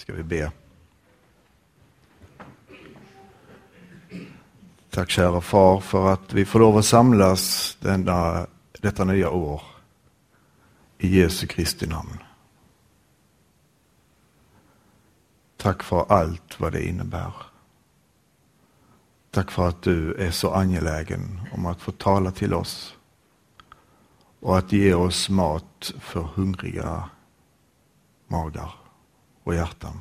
ska vi be. Tack kära far för att vi får lov att samlas denna, detta nya år i Jesu Kristi namn. Tack för allt vad det innebär. Tack för att du är så angelägen om att få tala till oss och att ge oss mat för hungriga magar och hjärtan.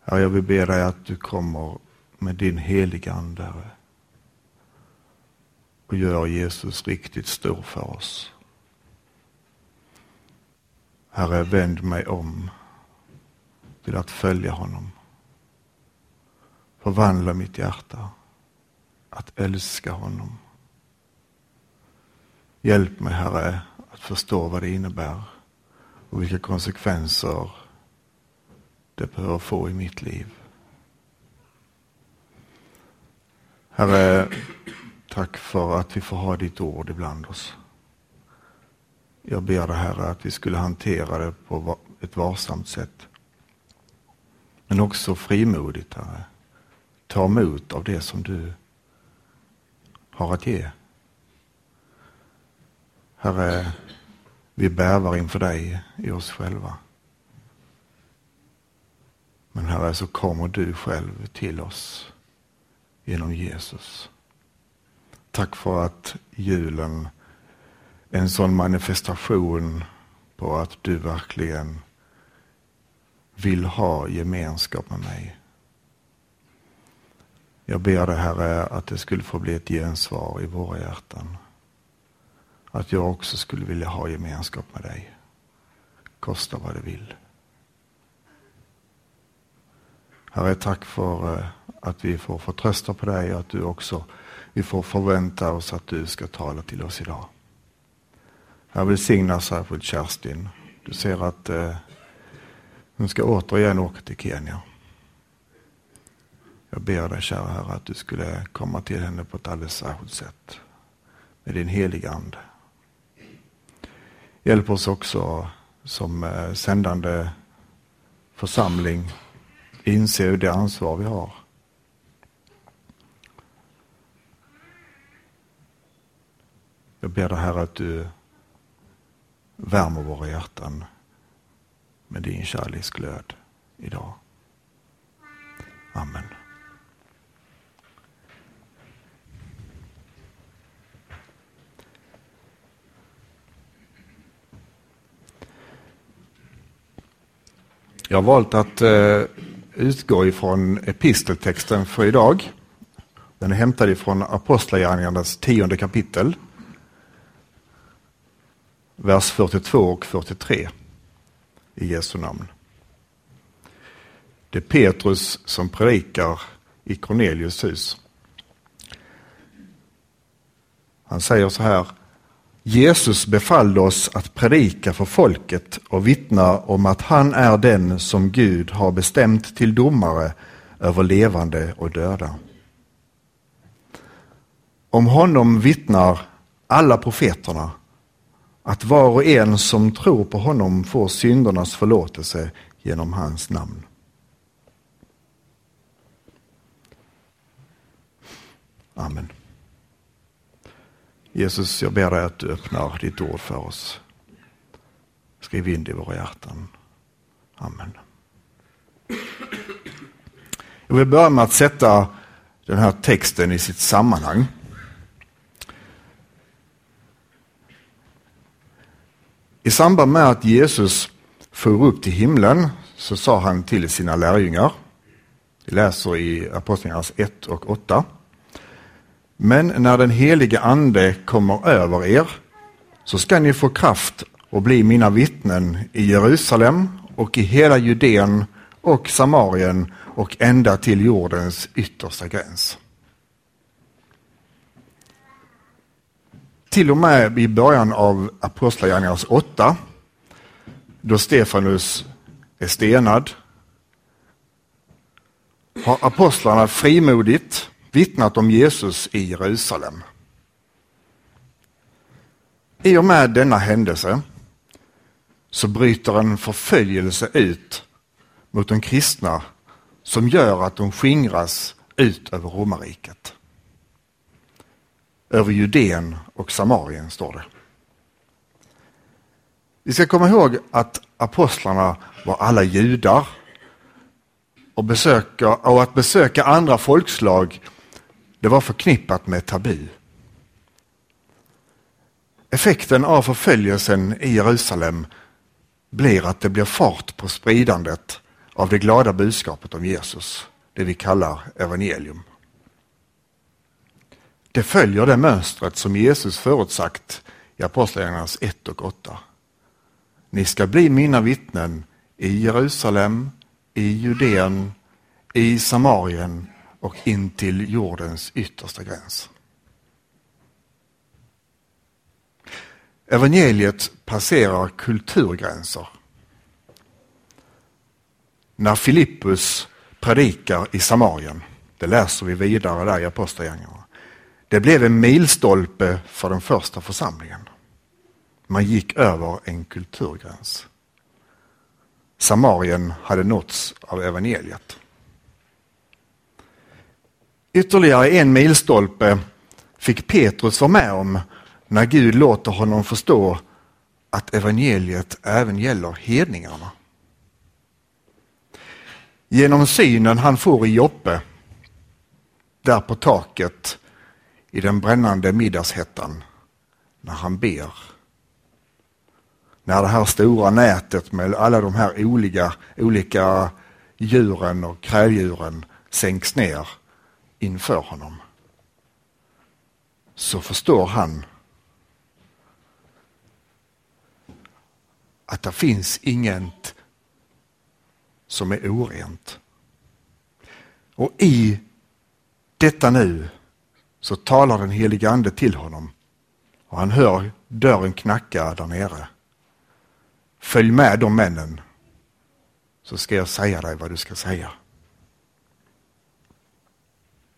Herre, jag vill be dig att du kommer med din heliga Ande och gör Jesus riktigt stor för oss. Herre, vänd mig om till att följa honom. Förvandla mitt hjärta att älska honom. Hjälp mig, Herre, att förstå vad det innebär och vilka konsekvenser det behöver få i mitt liv. Herre, tack för att vi får ha ditt ord ibland oss. Jag ber dig Herre att vi skulle hantera det på ett varsamt sätt. Men också frimodigt Herre. Ta emot av det som du har att ge. Herre, vi bävar inför dig i oss själva. Men Herre, så kommer du själv till oss genom Jesus. Tack för att julen är en sån manifestation på att du verkligen vill ha gemenskap med mig. Jag ber dig Herre att det skulle få bli ett gensvar i våra hjärtan. Att jag också skulle vilja ha gemenskap med dig. Kosta vad det vill. Herre, tack för eh, att vi får förtrösta på dig och att du också, vi får förvänta oss att du ska tala till oss idag. Jag välsignar särskilt Kerstin. Du ser att eh, hon ska återigen åka till Kenya. Jag ber dig kära Herre att du skulle komma till henne på ett alldeles särskilt sätt. Med din heliga Ande. Hjälp oss också som eh, sändande församling inse det ansvar vi har. Jag ber dig Herre att du värmer våra hjärtan med din kärleksglöd idag. Amen. Jag har valt att eh, utgå ifrån episteltexten för idag. Den är hämtad ifrån Apostlagärningarnas tionde kapitel. Vers 42 och 43 i Jesu namn. Det är Petrus som predikar i Cornelius hus. Han säger så här. Jesus befallde oss att predika för folket och vittna om att han är den som Gud har bestämt till domare över levande och döda. Om honom vittnar alla profeterna att var och en som tror på honom får syndernas förlåtelse genom hans namn. Amen. Jesus, jag ber dig att du öppnar ditt ord för oss. Skriv in det i våra hjärtan. Amen. Jag vill börja med att sätta den här texten i sitt sammanhang. I samband med att Jesus for upp till himlen så sa han till sina lärjungar, vi läser i Apostlagärningarna 1 och 8. Men när den helige ande kommer över er så ska ni få kraft och bli mina vittnen i Jerusalem och i hela Judeen och Samarien och ända till jordens yttersta gräns. Till och med i början av Apostlagärningarnas 8, då Stefanus är stenad, har apostlarna frimodigt vittnat om Jesus i Jerusalem. I och med denna händelse så bryter en förföljelse ut mot de kristna som gör att de skingras ut över romarriket. Över Judeen och Samarien står det. Vi ska komma ihåg att apostlarna var alla judar och, besöka, och att besöka andra folkslag det var förknippat med tabu. Effekten av förföljelsen i Jerusalem blir att det blir fart på spridandet av det glada budskapet om Jesus, det vi kallar evangelium. Det följer det mönstret som Jesus förutsagt i Apostlagärningarnas 1 och 8. Ni ska bli mina vittnen i Jerusalem, i Judeen, i Samarien och in till jordens yttersta gräns. Evangeliet passerar kulturgränser. När Filippus predikar i Samarien, det läser vi vidare där i Apostlagärningarna, det blev en milstolpe för den första församlingen. Man gick över en kulturgräns. Samarien hade nåtts av evangeliet. Ytterligare en milstolpe fick Petrus vara med om när Gud låter honom förstå att evangeliet även gäller hedningarna. Genom synen han får i Joppe, där på taket i den brännande middagshettan, när han ber. När det här stora nätet med alla de här olika, olika djuren och kräldjuren sänks ner inför honom. Så förstår han att det finns inget som är orent. Och i detta nu så talar den helige ande till honom och han hör dörren knacka där nere. Följ med de männen så ska jag säga dig vad du ska säga.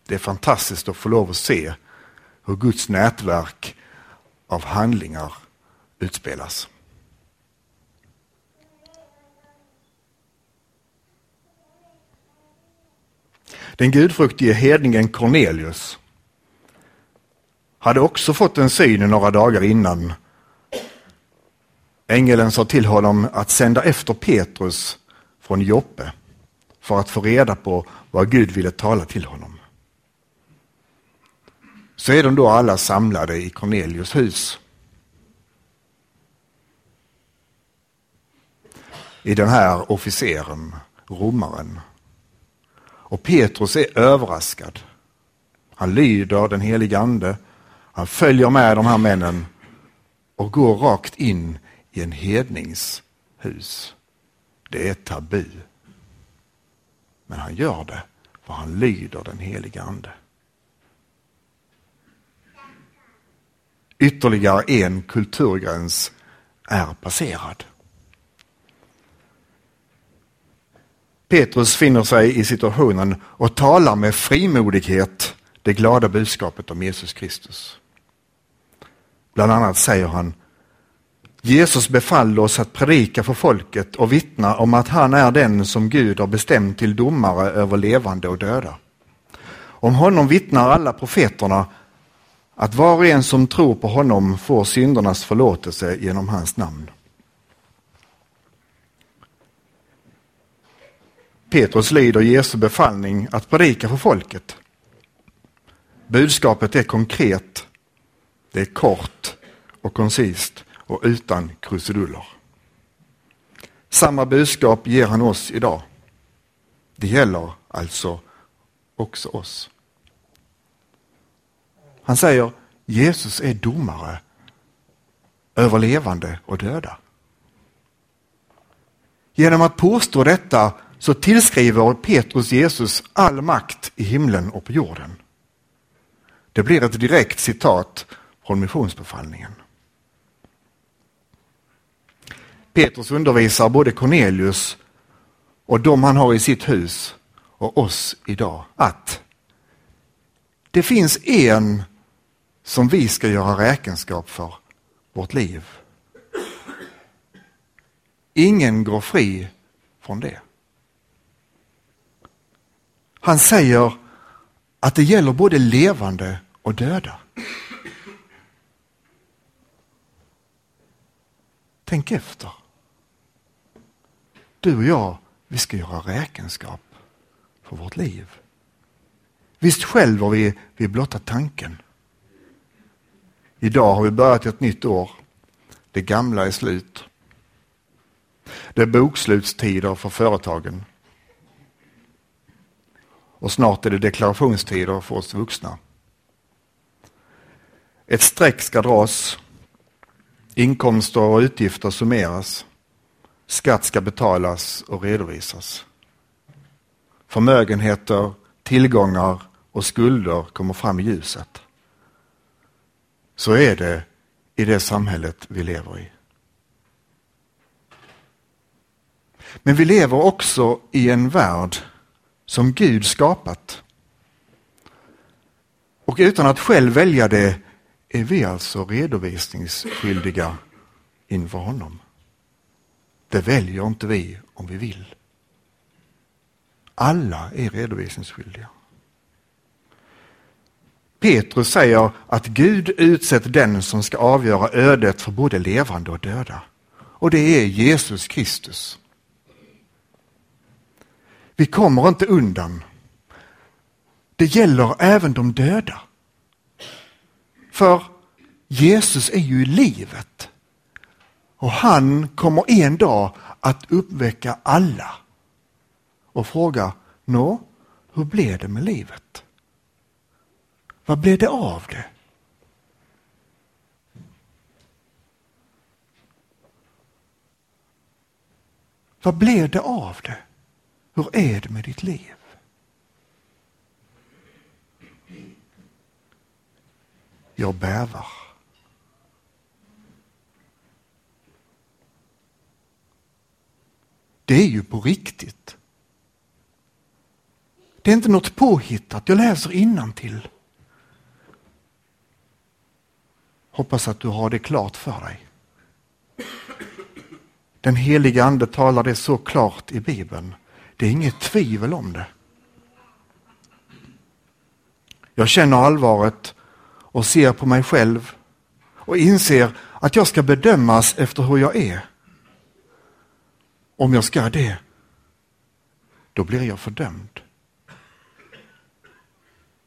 Det är fantastiskt att få lov att se hur Guds nätverk av handlingar utspelas. Den gudfruktige hedningen Cornelius hade också fått en syn några dagar innan. Ängeln sa till honom att sända efter Petrus från Joppe för att få reda på vad Gud ville tala till honom. Så är de då alla samlade i Cornelius hus. I den här officeren, romaren. Och Petrus är överraskad. Han lyder den helige ande. Han följer med de här männen och går rakt in i en hednings hus. Det är tabu. Men han gör det för han lyder den helige ande. Ytterligare en kulturgräns är passerad. Petrus finner sig i situationen och talar med frimodighet det glada budskapet om Jesus Kristus. Bland annat säger han Jesus befallde oss att predika för folket och vittna om att han är den som Gud har bestämt till domare över levande och döda. Om honom vittnar alla profeterna att var och en som tror på honom får syndernas förlåtelse genom hans namn. Petrus lyder Jesu befallning att predika för folket. Budskapet är konkret, det är kort och koncist och utan krusiduller. Samma budskap ger han oss idag. Det gäller alltså också oss. Han säger Jesus är domare över levande och döda. Genom att påstå detta så tillskriver Petrus Jesus all makt i himlen och på jorden. Det blir ett direkt citat från missionsbefallningen. Petrus undervisar både Cornelius och de han har i sitt hus och oss idag att det finns en som vi ska göra räkenskap för vårt liv. ingen går fri från det. Han säger att det gäller både levande och döda. Tänk efter. Du och jag, vi ska göra räkenskap för vårt liv. Visst skälver vi vid blotta tanken. Idag har vi börjat ett nytt år. Det gamla är slut. Det är bokslutstider för företagen. Och snart är det deklarationstider för oss vuxna. Ett streck ska dras. Inkomster och utgifter summeras. Skatt ska betalas och redovisas. Förmögenheter, tillgångar och skulder kommer fram i ljuset. Så är det i det samhället vi lever i. Men vi lever också i en värld som Gud skapat. Och utan att själv välja det är vi alltså redovisningsskyldiga inför honom. Det väljer inte vi om vi vill. Alla är redovisningsskyldiga. Petrus säger att Gud utsett den som ska avgöra ödet för både levande och döda. Och det är Jesus Kristus. Vi kommer inte undan. Det gäller även de döda. För Jesus är ju livet. Och han kommer en dag att uppväcka alla och fråga, nå, hur blev det med livet? Vad blev det av det? Vad blev det av det? Hur är det med ditt liv? Jag bävar. Det är ju på riktigt. Det är inte något påhittat. Jag läser till. Hoppas att du har det klart för dig. Den heliga ande talar det så klart i Bibeln. Det är inget tvivel om det. Jag känner allvaret och ser på mig själv och inser att jag ska bedömas efter hur jag är. Om jag ska det, då blir jag fördömd.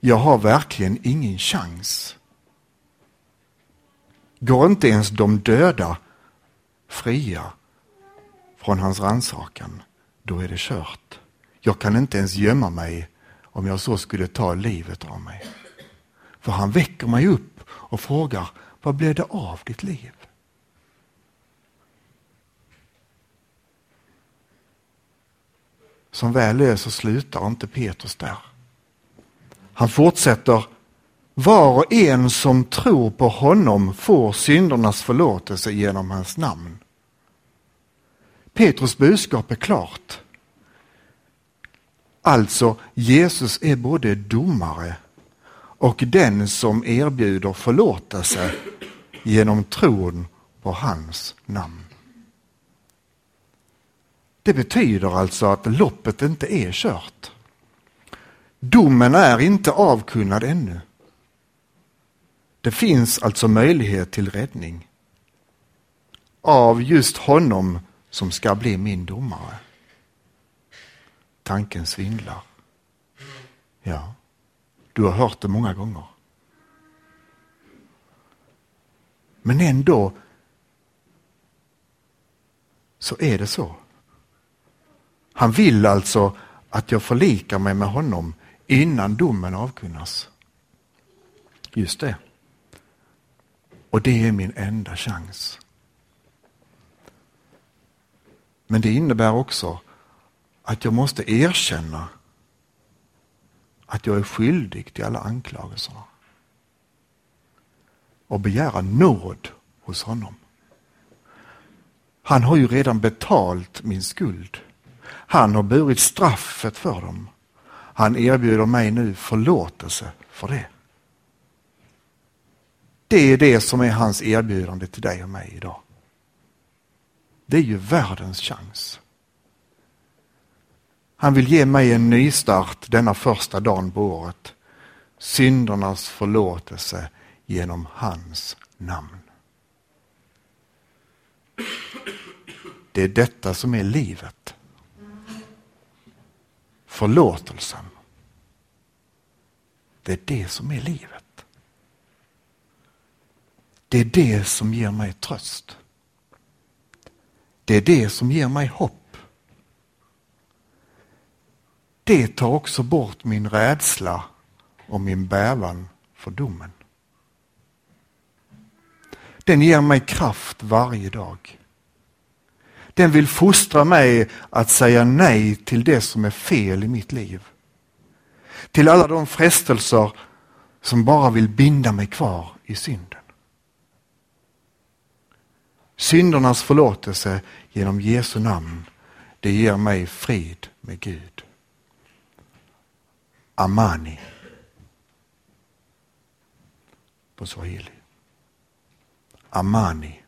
Jag har verkligen ingen chans. Går inte ens de döda fria från hans ransakan, då är det kört. Jag kan inte ens gömma mig om jag så skulle ta livet av mig. För han väcker mig upp och frågar, vad blev det av ditt liv? Som väl är så slutar inte Petrus där. Han fortsätter, var och en som tror på honom får syndernas förlåtelse genom hans namn. Petrus budskap är klart. Alltså, Jesus är både domare och den som erbjuder förlåtelse genom tron på hans namn. Det betyder alltså att loppet inte är kört. Domen är inte avkunnad ännu. Det finns alltså möjlighet till räddning av just honom som ska bli min domare. Tanken svindlar. Ja, du har hört det många gånger. Men ändå så är det så. Han vill alltså att jag förlikar mig med honom innan domen avkunnas. Just det. Och det är min enda chans. Men det innebär också att jag måste erkänna att jag är skyldig till alla anklagelserna. Och begära nåd hos honom. Han har ju redan betalt min skuld. Han har burit straffet för dem. Han erbjuder mig nu förlåtelse för det. Det är det som är hans erbjudande till dig och mig idag. det är ju världens chans. Han vill ge mig en nystart denna första dagen på året. Syndernas förlåtelse genom hans namn. Det är detta som är livet. Förlåtelsen. Det är det som är livet. Det är det som ger mig tröst. Det är det som ger mig hopp. Det tar också bort min rädsla och min bävan för domen. Den ger mig kraft varje dag. Den vill fostra mig att säga nej till det som är fel i mitt liv. Till alla de frestelser som bara vill binda mig kvar i synden. Syndernas förlåtelse genom Jesu namn, det ger mig frid med Gud. Amani. På swahili. Amani,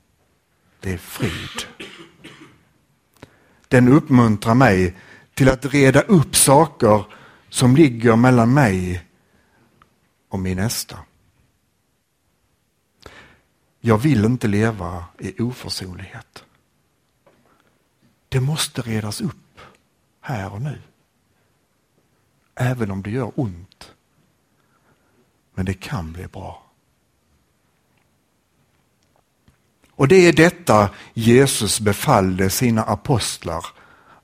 det är frid. Den uppmuntrar mig till att reda upp saker som ligger mellan mig och min nästa. Jag vill inte leva i oförsonlighet. Det måste redas upp här och nu. Även om det gör ont. Men det kan bli bra. Och det är detta Jesus befallde sina apostlar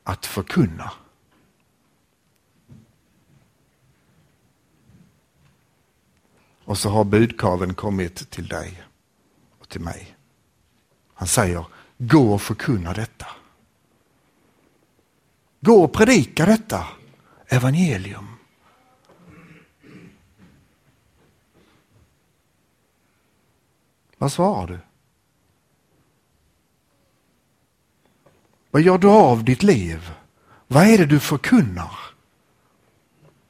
att förkunna. Och så har budkaven kommit till dig till mig. Han säger, gå och förkunna detta. Gå och predika detta evangelium. Vad svarar du? Vad gör du av ditt liv? Vad är det du förkunnar?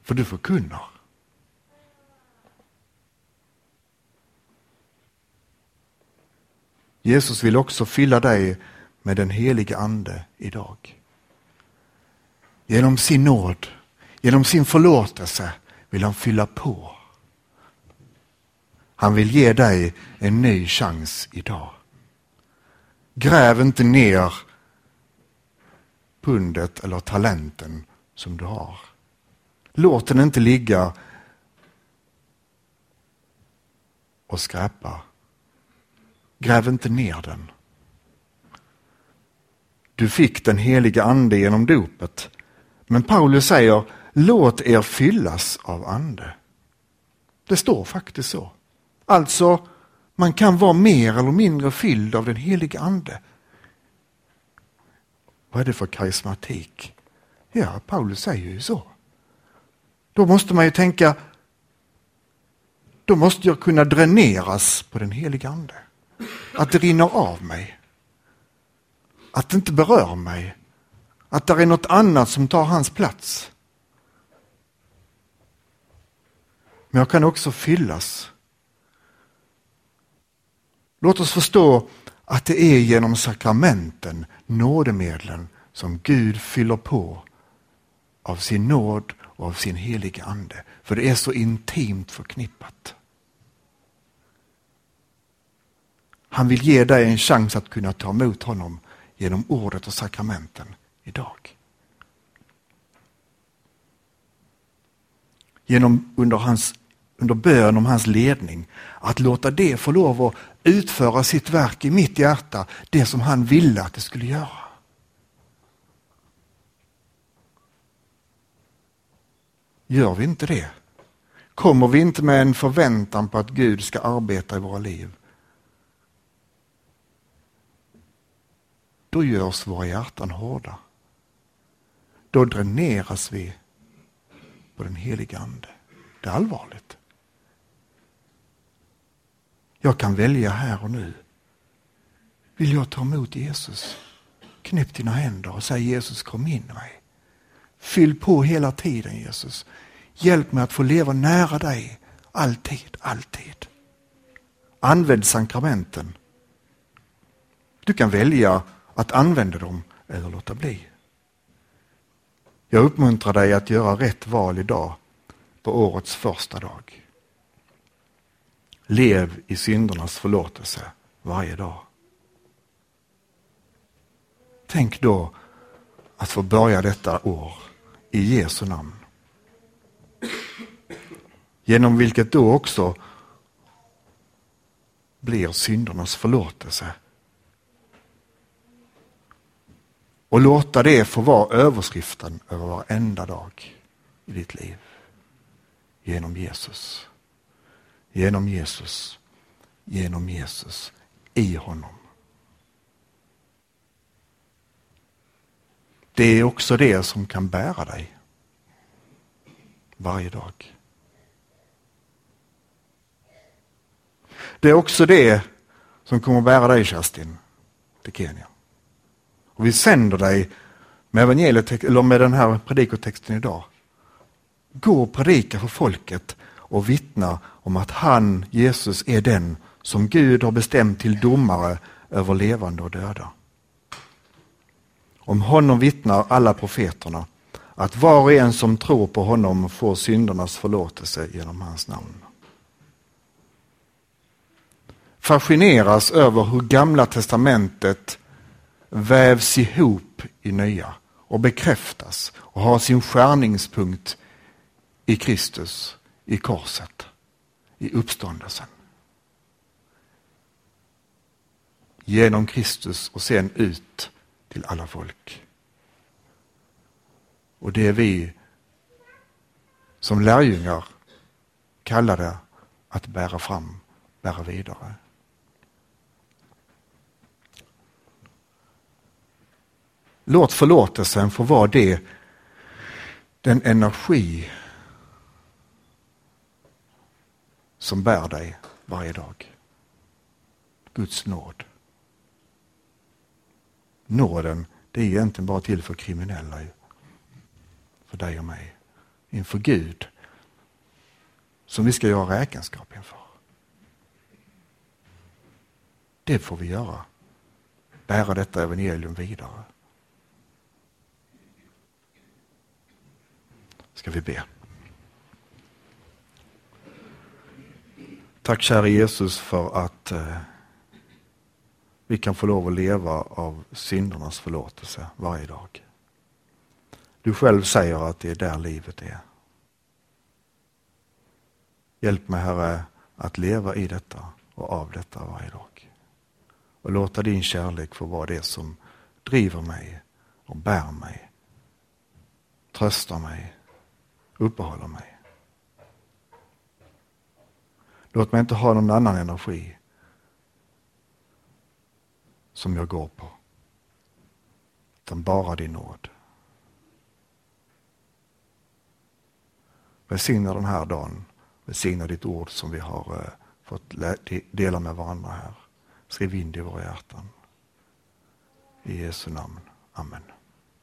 För du förkunnar. Jesus vill också fylla dig med den helige Ande idag. Genom sin nåd, genom sin förlåtelse vill han fylla på. Han vill ge dig en ny chans idag. Gräv inte ner pundet eller talenten som du har. Låt den inte ligga och skräpa. Gräv inte ner den. Du fick den heliga ande genom dopet. Men Paulus säger, låt er fyllas av ande. Det står faktiskt så. Alltså, man kan vara mer eller mindre fylld av den heliga ande vad är det för karismatik? Ja, Paulus säger ju så. Då måste man ju tänka, då måste jag kunna dräneras på den heliga Ande. Att det rinner av mig. Att det inte berör mig. Att det är något annat som tar hans plats. Men jag kan också fyllas. Låt oss förstå att det är genom sakramenten, nådemedlen, som Gud fyller på av sin nåd och av sin heliga ande. För det är så intimt förknippat. Han vill ge dig en chans att kunna ta emot honom genom ordet och sakramenten idag. Genom under, hans, under bön om hans ledning, att låta det få lov att utföra sitt verk i mitt hjärta, det som han ville att det skulle göra. Gör vi inte det? Kommer vi inte med en förväntan på att Gud ska arbeta i våra liv? Då görs våra hjärtan hårda. Då dräneras vi på den heliga Ande. Det är allvarligt. Jag kan välja här och nu. Vill jag ta emot Jesus? Knäpp dina händer och säg Jesus kom in i mig. Fyll på hela tiden Jesus. Hjälp mig att få leva nära dig. Alltid, alltid. Använd sakramenten. Du kan välja att använda dem eller låta bli. Jag uppmuntrar dig att göra rätt val idag på årets första dag. Lev i syndernas förlåtelse varje dag. Tänk då att få börja detta år i Jesu namn. Genom vilket då också blir syndernas förlåtelse. Och låta det få vara överskriften över varenda dag i ditt liv. Genom Jesus. Genom Jesus. Genom Jesus. I honom. Det är också det som kan bära dig varje dag. Det är också det som kommer bära dig Kerstin till Kenya. Och vi sänder dig med, evangeliet, eller med den här predikotexten idag. Gå och predika för folket och vittna om att han, Jesus, är den som Gud har bestämt till domare över levande och döda. Om honom vittnar alla profeterna att var och en som tror på honom får syndernas förlåtelse genom hans namn. Fascineras över hur gamla testamentet vävs ihop i nya och bekräftas och har sin skärningspunkt i Kristus, i korset, i uppståndelsen. Genom Kristus och sen ut till alla folk. Och det är vi som lärjungar kallade att bära fram, bära vidare. Låt förlåtelsen få vara det, den energi som bär dig varje dag. Guds nåd. Nåden, det är egentligen bara till för kriminella. För dig och mig. Inför Gud. Som vi ska göra räkenskap inför. Det får vi göra. Bära detta evangelium vidare. Ska vi be. Tack kära Jesus för att eh, vi kan få lov att leva av syndernas förlåtelse varje dag. Du själv säger att det är där livet är. Hjälp mig Herre att leva i detta och av detta varje dag. Och låta din kärlek få vara det som driver mig och bär mig, tröstar mig, uppehåller mig. Låt mig inte ha någon annan energi som jag går på. Utan bara din nåd. Välsigna den här dagen. Välsigna ditt ord som vi har eh, fått dela med varandra här. Skriv in det i våra hjärtan. I Jesu namn. Amen.